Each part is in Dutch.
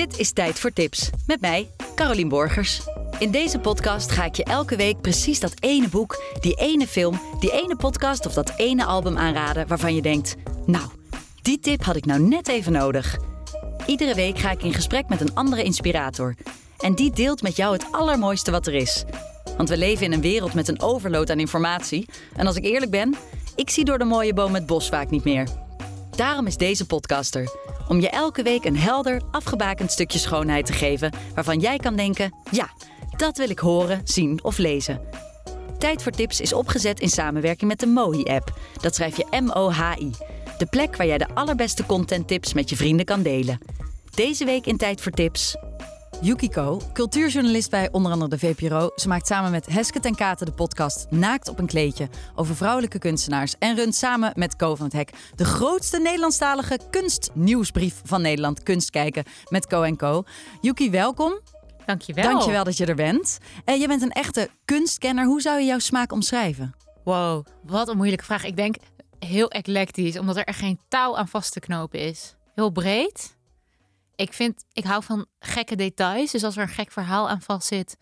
Dit is Tijd voor Tips met mij, Carolien Borgers. In deze podcast ga ik je elke week precies dat ene boek, die ene film, die ene podcast of dat ene album aanraden waarvan je denkt: Nou, die tip had ik nou net even nodig. Iedere week ga ik in gesprek met een andere inspirator. En die deelt met jou het allermooiste wat er is. Want we leven in een wereld met een overload aan informatie. En als ik eerlijk ben, ik zie door de mooie boom het bos vaak niet meer. Daarom is deze podcaster. Om je elke week een helder, afgebakend stukje schoonheid te geven waarvan jij kan denken: ja, dat wil ik horen, zien of lezen. Tijd voor Tips is opgezet in samenwerking met de Mohi-app. Dat schrijf je M-O-H-I. De plek waar jij de allerbeste contenttips met je vrienden kan delen. Deze week in Tijd voor Tips. Yukiko, cultuurjournalist bij onder andere de VPRO. Ze maakt samen met Heske ten Katen de podcast Naakt op een kleedje over vrouwelijke kunstenaars. En runt samen met Co van het Hek de grootste Nederlandstalige kunstnieuwsbrief van Nederland. Kunstkijken met Co Co. Yuki, welkom. Dankjewel. Dankjewel dat je er bent. Uh, je bent een echte kunstkenner. Hoe zou je jouw smaak omschrijven? Wow, wat een moeilijke vraag. Ik denk heel eclectisch, omdat er echt geen touw aan vast te knopen is. Heel breed ik vind, ik hou van gekke details. Dus als er een gek verhaal aan vast zit,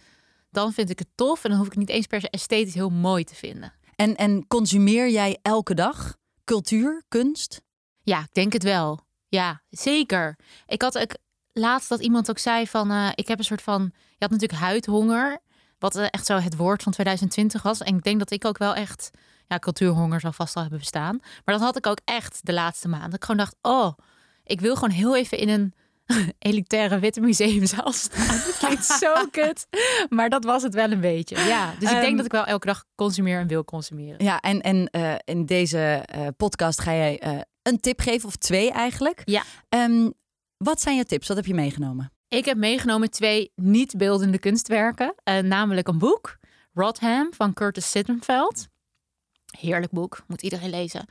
dan vind ik het tof. En dan hoef ik het niet eens per se esthetisch heel mooi te vinden. En, en consumeer jij elke dag cultuur, kunst? Ja, ik denk het wel. Ja, zeker. Ik had ook laatst dat iemand ook zei van, uh, ik heb een soort van, je had natuurlijk huidhonger, wat uh, echt zo het woord van 2020 was. En ik denk dat ik ook wel echt, ja, cultuurhonger zal vast al hebben bestaan. Maar dat had ik ook echt de laatste maanden. Ik gewoon dacht, oh, ik wil gewoon heel even in een elitaire witte museumzaal staan. Dat klinkt zo kut. Maar dat was het wel een beetje. Ja, dus ik denk ehm, dat ik wel elke dag consumeer en wil consumeren. Ja, en, en uh, in deze uh, podcast ga jij uh, een tip geven, of twee eigenlijk. Ja. Um, wat zijn je tips? Wat heb je meegenomen? Ik heb meegenomen twee niet-beeldende kunstwerken. namelijk een boek, Rotham van Curtis Sittenfeld. Heerlijk boek, moet iedereen lezen.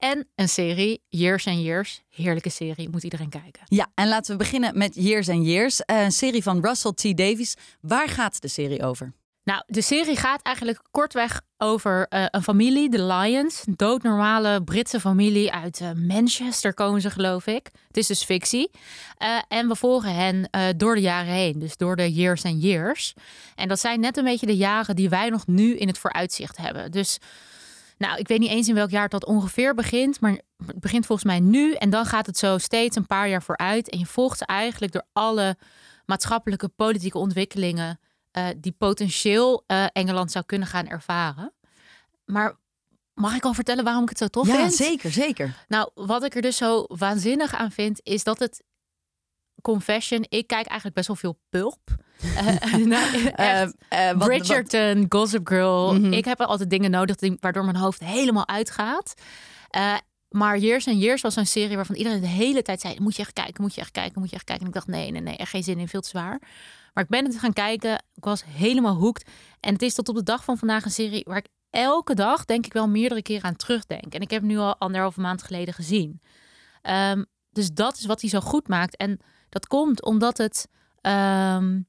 En een serie, Years and Years. Heerlijke serie, moet iedereen kijken. Ja, en laten we beginnen met Years and Years. Eh, een serie van Russell T. Davies. Waar gaat de serie over? Nou, de serie gaat eigenlijk kortweg over uh, een familie, de Lions. Een doodnormale Britse familie uit uh, Manchester komen ze, geloof ik. Het is dus fictie. Uh, en we volgen hen door de jaren heen, dus door de years and years. En dat zijn net een beetje de jaren die wij nog nu in het vooruitzicht hebben. Dus nou, ik weet niet eens in welk jaar dat ongeveer begint, maar het begint volgens mij nu. En dan gaat het zo steeds een paar jaar vooruit. En je volgt eigenlijk door alle maatschappelijke, politieke ontwikkelingen uh, die potentieel uh, Engeland zou kunnen gaan ervaren. Maar mag ik al vertellen waarom ik het zo tof ja, vind? Ja, zeker, zeker. Nou, wat ik er dus zo waanzinnig aan vind, is dat het confession. Ik kijk eigenlijk best wel veel pulp. Nou, uh, Bridgerton, Gossip Girl. Mhm. Ik heb altijd dingen nodig die, waardoor mijn hoofd helemaal uitgaat. maar Years and Years was een serie waarvan iedereen de hele tijd zei: moet je echt kijken, moet je echt kijken, moet je echt kijken. En ik dacht: nee, nee, nee, echt geen zin in, veel te zwaar. Maar ik ben het gaan kijken. Ik was helemaal hooked. En het is tot op de dag van vandaag een serie waar ik elke dag denk ik wel meerdere keren aan terugdenk. En ik heb hem nu al anderhalve maand geleden gezien. Um, dus dat is wat hij zo goed maakt. En dat komt omdat het um,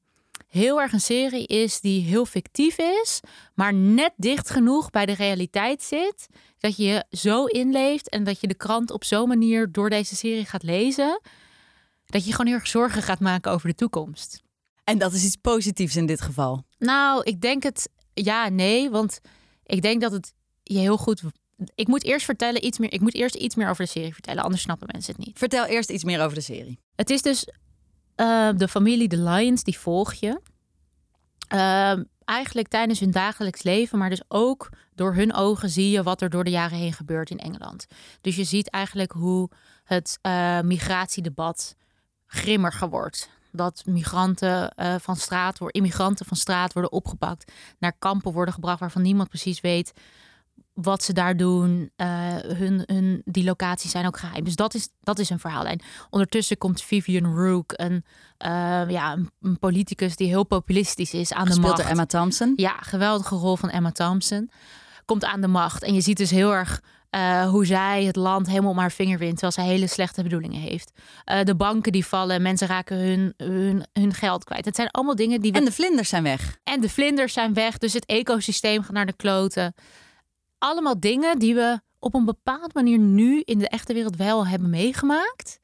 heel erg een serie is die heel fictief is, maar net dicht genoeg bij de realiteit zit. Dat je je zo inleeft en dat je de krant op zo'n manier door deze serie gaat lezen. Dat je gewoon heel erg zorgen gaat maken over de toekomst. En dat is iets positiefs in dit geval? Nou, ik denk het ja, nee. Want ik denk dat het je heel goed ik moet eerst vertellen iets meer. Ik moet eerst iets meer over de serie vertellen, anders snappen mensen het niet. Vertel eerst iets meer over de serie. Het is dus uh, de familie The Lions, die volg je. Uh, eigenlijk tijdens hun dagelijks leven, maar dus ook door hun ogen zie je wat er door de jaren heen gebeurt in Engeland. Dus je ziet eigenlijk hoe het uh, migratiedebat grimmiger wordt. Dat migranten uh, van straat, immigranten van straat worden opgepakt, naar kampen worden gebracht waarvan niemand precies weet wat ze daar doen. Uh, hun, hun, die locaties zijn ook geheim. Dus dat is, dat is een verhaallijn. Ondertussen komt Vivian Rook, een, uh, ja, een, politicus die heel populistisch is aan de macht. door Emma Thompson. Ja, geweldige rol van Emma Thompson. Komt aan de macht. En je ziet dus heel erg uh, hoe zij het land helemaal om haar vinger wint, terwijl zij hele slechte bedoelingen heeft. Uh, de banken die vallen, mensen raken hun, hun, hun geld kwijt. Het zijn allemaal dingen die. We... En de vlinders zijn weg. En de vlinders zijn weg, dus het ecosysteem gaat naar de kloten allemaal dingen die we op een bepaalde manier nu in de echte wereld wel hebben meegemaakt.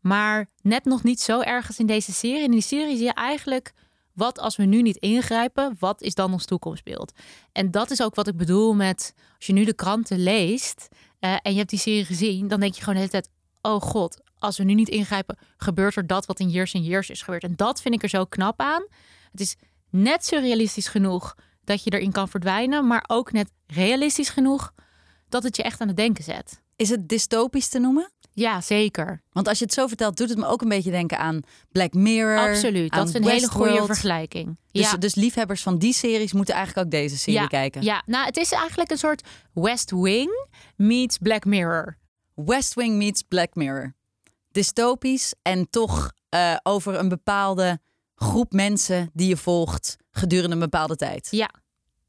maar net nog niet zo ergens in deze serie. In die serie zie je eigenlijk wat als we nu niet ingrijpen, wat is dan ons toekomstbeeld? En dat is ook wat ik bedoel met als je nu de kranten leest uh, en je hebt die serie gezien, dan denk je gewoon de hele tijd: oh god, als we nu niet ingrijpen, gebeurt er dat wat in Years and Years is gebeurd. En dat vind ik er zo knap aan. Het is net surrealistisch genoeg dat je erin kan verdwijnen, maar ook net realistisch genoeg dat het je echt aan het denken zet. Is het dystopisch te noemen? Ja, zeker. Want als je het zo vertelt, doet het me ook een beetje denken aan Black Mirror. Absoluut, dat is een hele goede vergelijking. Dus, ja. dus liefhebbers van die series moeten eigenlijk ook deze serie kijken. Ja, nou het is eigenlijk een soort West Wing meets Black Mirror. West Wing meets Black Mirror. Dystopisch en toch uh, over een bepaalde groep mensen die je volgt gedurende een bepaalde tijd. Ja,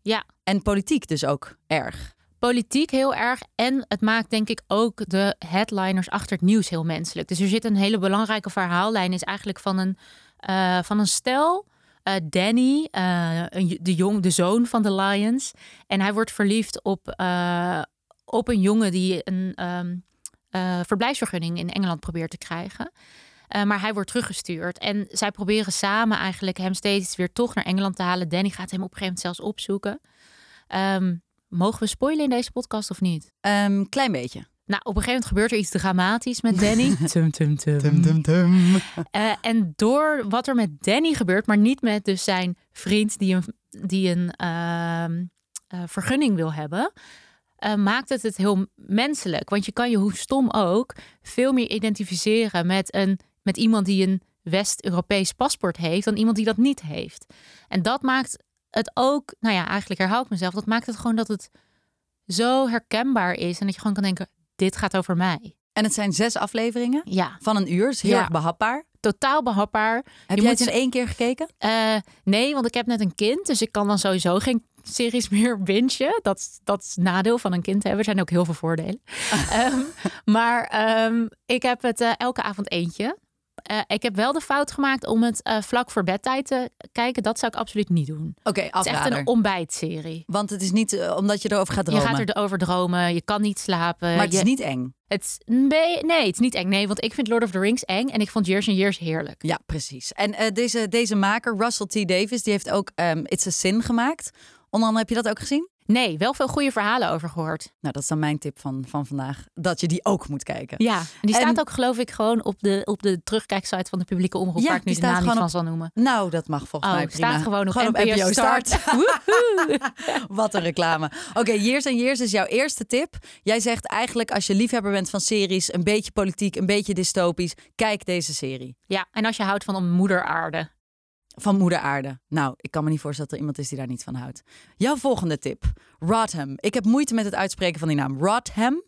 ja. En politiek dus ook erg politiek heel erg. En het maakt denk ik ook de headliners achter het nieuws heel menselijk. Dus er zit een hele belangrijke verhaallijn. Is eigenlijk van een, uh, van een stel. Uh, Danny, uh, de, jong, de zoon van de Lions. En hij wordt verliefd op, op een jongen die een um, verblijfsvergunning in Engeland probeert te krijgen. Maar hij wordt teruggestuurd. En zij proberen samen eigenlijk hem steeds weer toch naar Engeland te halen. Danny gaat hem op een gegeven moment zelfs opzoeken. Um, Mogen we spoilen in deze podcast of niet? Um, klein beetje. Nou, op een gegeven moment gebeurt er iets dramatisch met Danny. tum, tum, tum. tum, tum, tum. Uh, en door wat er met Danny gebeurt, maar niet met dus zijn vriend die een, die een uh, uh, vergunning wil hebben, eh, maakt het het heel menselijk. Want je kan je, hoe stom ook, veel meer identificeren met, een, met iemand die een West-Europees paspoort heeft dan iemand die dat niet heeft. En dat maakt het ook, nou ja, eigenlijk herhaal ik mezelf. Dat maakt het gewoon dat het zo herkenbaar is. En dat je gewoon kan denken, dit gaat over mij. En het zijn zes afleveringen ja. van een uur. Is heel erg behapbaar. Totaal behapbaar. Heb je, het in één keer gekeken? Uh, nee, want ik heb net een kind. Dus ik kan dan sowieso geen series meer bingen. Dat, dat is nadeel van een kind hebben. Er zijn ook heel veel voordelen. um, maar um, ik heb het uh, elke avond eentje. Uh, ik heb wel de fout gemaakt om het uh, vlak voor bedtijd te kijken. Dat zou ik absoluut niet doen. Oké, okay, Het is echt een ontbijtserie. Want het is niet uh, omdat je erover gaat dromen. Je gaat erover dromen. Je kan niet slapen. Maar het je... is niet eng. Het, nee, nee, het is niet eng. Nee, want ik vind Lord of the Rings eng. En ik vond Years and Years heerlijk. Ja, precies. En deze, deze maker, Russell T. Davis, die heeft ook um, It's a Sin gemaakt. Onder andere, heb je dat ook gezien? Nee, wel veel goede verhalen over gehoord. Nou, dat is dan mijn tip van, van vandaag. Dat je die ook moet kijken. Ja, en die staat ook geloof ik gewoon op de, op de terugkijksite van de publieke omroep. Ja, waar ik nu de naam niet van zal noemen. Nou, dat mag volgens oh, mij prima. staat gewoon op gewoon NPO, NPO Start. Start. Wat een reclame. Oké, okay, Years and Years is jouw eerste tip. Jij zegt eigenlijk als je liefhebber bent van series, een beetje politiek, een beetje dystopisch, kijk deze serie. Ja, en als je houdt van een moeder aarde. Van moeder aarde. Nou, ik kan me niet voorstellen dat er iemand is die daar niet van houdt. Jouw volgende tip. Rodham. Ik heb moeite met het uitspreken van die naam. Rodham?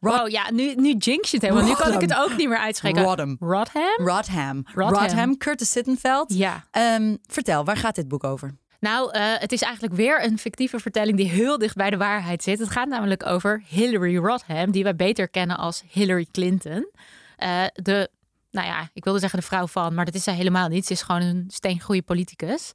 Rod wow, ja, nu, nu jinx je het helemaal. Nu kan ik het ook niet meer uitspreken. Rodham. Rodham? Rodham. Rodham. Rodham. Curtis Sittenfeld. Ja. Um, vertel, waar gaat dit boek over? Nou, uh, het is eigenlijk weer een fictieve vertelling die heel dicht bij de waarheid zit. Het gaat namelijk over Hillary Rodham, die wij beter kennen als Hillary Clinton. Uh, de nou ja, ik wilde zeggen de vrouw van, maar dat is zij helemaal niet. Ze is gewoon een steengoede politicus.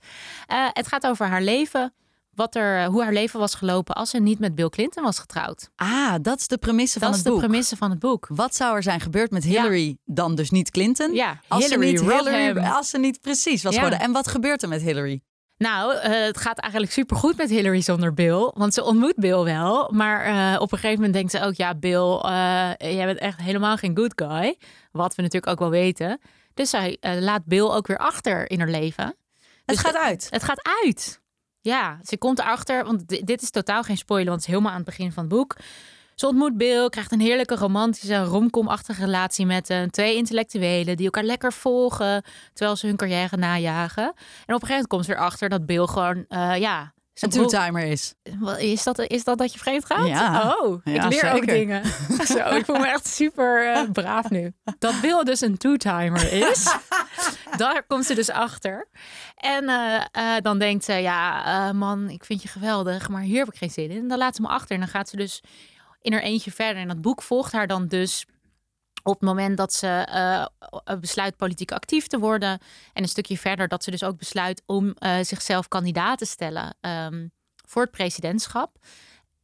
Uh, het gaat over haar leven. Wat er, hoe haar leven was gelopen als ze niet met Bill Clinton was getrouwd. Ah, dat is de premisse van het boek. Dat is de premisse van het boek. Wat zou er zijn gebeurd met Hillary, ja. dan dus niet Clinton? Ja, als Hillary, ze niet Hillary, als ze niet precies was ja. geworden. En wat gebeurt er met Hillary? Nou, uh, het gaat eigenlijk supergoed met Hillary zonder Bill. Want ze ontmoet Bill wel. Maar uh, op een gegeven moment denkt ze ook... ja, Bill, uh, jij bent echt helemaal geen good guy. Wat we natuurlijk ook wel weten. Dus zij laat Bill ook weer achter in haar leven. Het dus gaat uit. Het gaat uit. Ja, ze komt erachter. Want dit is totaal geen spoiler. Want het is helemaal aan het begin van het boek. Ze ontmoet Bill, krijgt een heerlijke romantische romcom-achtige relatie met uh, twee intellectuelen die elkaar lekker volgen terwijl ze hun carrière najagen. En op een gegeven moment komt ze erachter dat Bill gewoon, uh, ja, een two-timer is. Is dat, is dat dat je vreemd gaat? Ja. Oh, ja, ik leer zeker. ook dingen. Zo, ik voel me echt super uh, braaf nu. Dat Bill dus een two-timer is. Daar komt ze dus achter. En uh, uh, dan denkt ze, ja man, ik vind je geweldig, maar hier heb ik geen zin in. En dan laat ze me achter en dan gaat ze dus in haar eentje verder. En dat boek volgt haar dan dus op het moment dat ze uh, besluit politiek actief te worden. En een stukje verder dat ze dus ook besluit om uh, zichzelf kandidaat te stellen um, voor het presidentschap.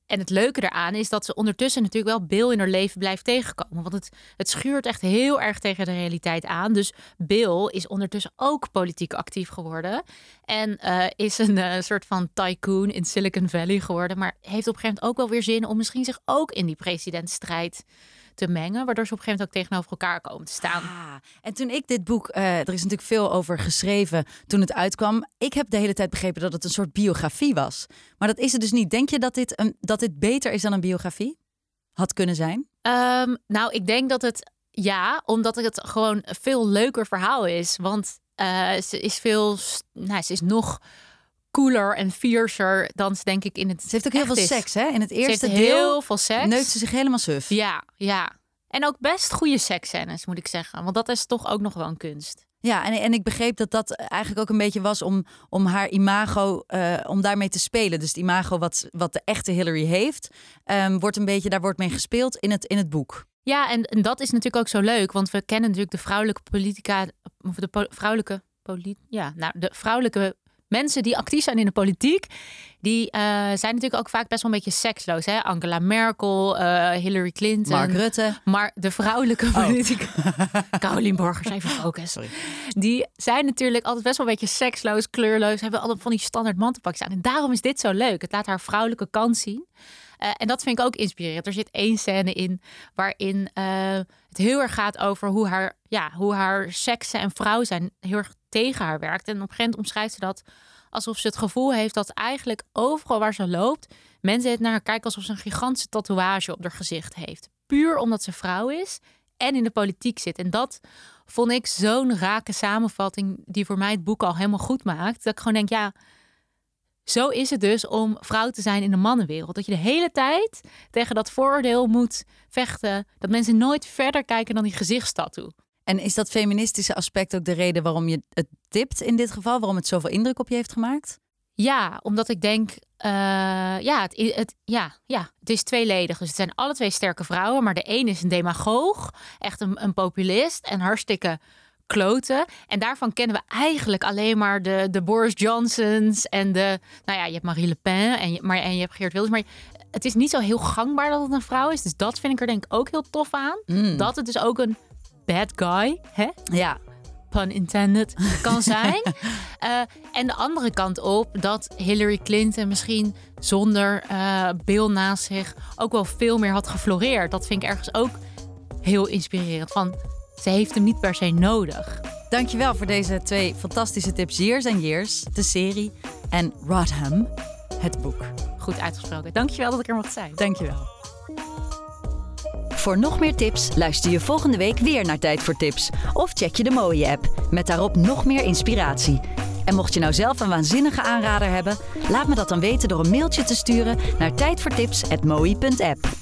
En het leuke daaraan is dat ze ondertussen natuurlijk wel Bill in haar leven blijft tegenkomen. Want het, het schuurt echt heel erg tegen de realiteit aan. Dus Bill is ondertussen ook politiek actief geworden. En uh, is een uh, soort van tycoon in Silicon Valley geworden. Maar heeft op een gegeven moment ook wel weer zin om misschien zich ook in die presidentsstrijd te mengen, waardoor ze op een gegeven moment ook tegenover elkaar komen te staan. Ah, en toen ik dit boek, uh, er is natuurlijk veel over geschreven toen het uitkwam. Ik heb de hele tijd begrepen dat het een soort biografie was. Maar dat is het dus niet. Denk je dat dit, een, dat dit beter is dan een biografie? Had kunnen zijn? Um, nou, ik denk dat het ja, omdat het gewoon een veel leuker verhaal is. Want uh, ze is veel, nou, ze is nog cooler en fiercer dan ze denk ik in het. Ze heeft ook heel veel seks, hè? In het eerste deel heel veel seks. Neukt ze zich helemaal suf. Ja, ja. En ook best goede seksscènes, moet ik zeggen. Want dat is toch ook nog wel een kunst. Ja, en, en ik begreep dat dat eigenlijk ook een beetje was om, om haar imago, uh, om daarmee te spelen. Dus het imago wat, wat de echte Hillary heeft, um, wordt een beetje, daar wordt mee gespeeld in het, in het boek. Ja, en, en dat is natuurlijk ook zo leuk, want we kennen natuurlijk de vrouwelijke politica, of de po vrouwelijke polit, ja, nou, de vrouwelijke mensen die actief zijn in de politiek, die uh, zijn natuurlijk ook vaak best wel een beetje seksloos. Hè? Angela Merkel, uh, Hillary Clinton. Mark Rutte. Maar de vrouwelijke oh. politica, Caroline Borgers, even focus. Sorry. Die zijn natuurlijk altijd best wel een beetje seksloos, kleurloos. Hebben altijd van die standaard mantelpakjes aan. En daarom is dit zo leuk. Het laat haar vrouwelijke kant zien. Uh, en dat vind ik ook inspirerend. Er zit één scène in waarin het heel erg gaat over hoe haar, ja, hoe haar seksen en vrouw zijn heel erg tegen haar werkt. En op een gegeven moment omschrijft ze dat alsof ze het gevoel heeft dat eigenlijk overal waar ze loopt, mensen het naar haar kijken alsof ze een gigantische tatoeage op haar gezicht heeft. Puur omdat ze vrouw is en in de politiek zit. En dat vond ik zo'n rake samenvatting die voor mij het boek al helemaal goed maakt. Dat ik gewoon denk, ja, zo is het dus om vrouw te zijn in de mannenwereld. Dat je de hele tijd tegen dat vooroordeel moet vechten. Dat mensen nooit verder kijken dan die gezichtstattoo. En is dat feministische aspect ook de reden waarom je het tipt in dit geval? Waarom het zoveel indruk op je heeft gemaakt? Ja, omdat ik denk, uh, ja, het, het, ja, ja, het is tweeledig. Dus het zijn alle twee sterke vrouwen, maar de een is een demagoog, echt een, een populist en hartstikke kloten. En daarvan kennen we eigenlijk alleen maar de, de Boris Johnsons en de, nou ja, je hebt Marie Le Pen en je, maar, en je hebt Geert Wilders, maar het is niet zo heel gangbaar dat het een vrouw is. Dus dat vind ik er denk ik ook heel tof aan. Mm. Dat het dus ook een bad guy, hè? Ja. Pun intended, kan zijn. uh, en de andere kant op, dat Hillary Clinton misschien zonder uh, Bill naast zich ook wel veel meer had gefloreerd. Dat vind ik ergens ook heel inspirerend. Van, ze heeft hem niet per se nodig. Dankjewel voor deze twee fantastische tips. Years and Years, de serie. En Rodham, het boek. Goed uitgesproken. Dankjewel dat ik er mocht zijn. Dankjewel. Voor nog meer tips luister je volgende week weer naar Tijd voor Tips. Of check je de Mooie app, met daarop nog meer inspiratie. En mocht je nou zelf een waanzinnige aanrader hebben, laat me dat dan weten door een mailtje te sturen naar tijdvoortips.mooi.app.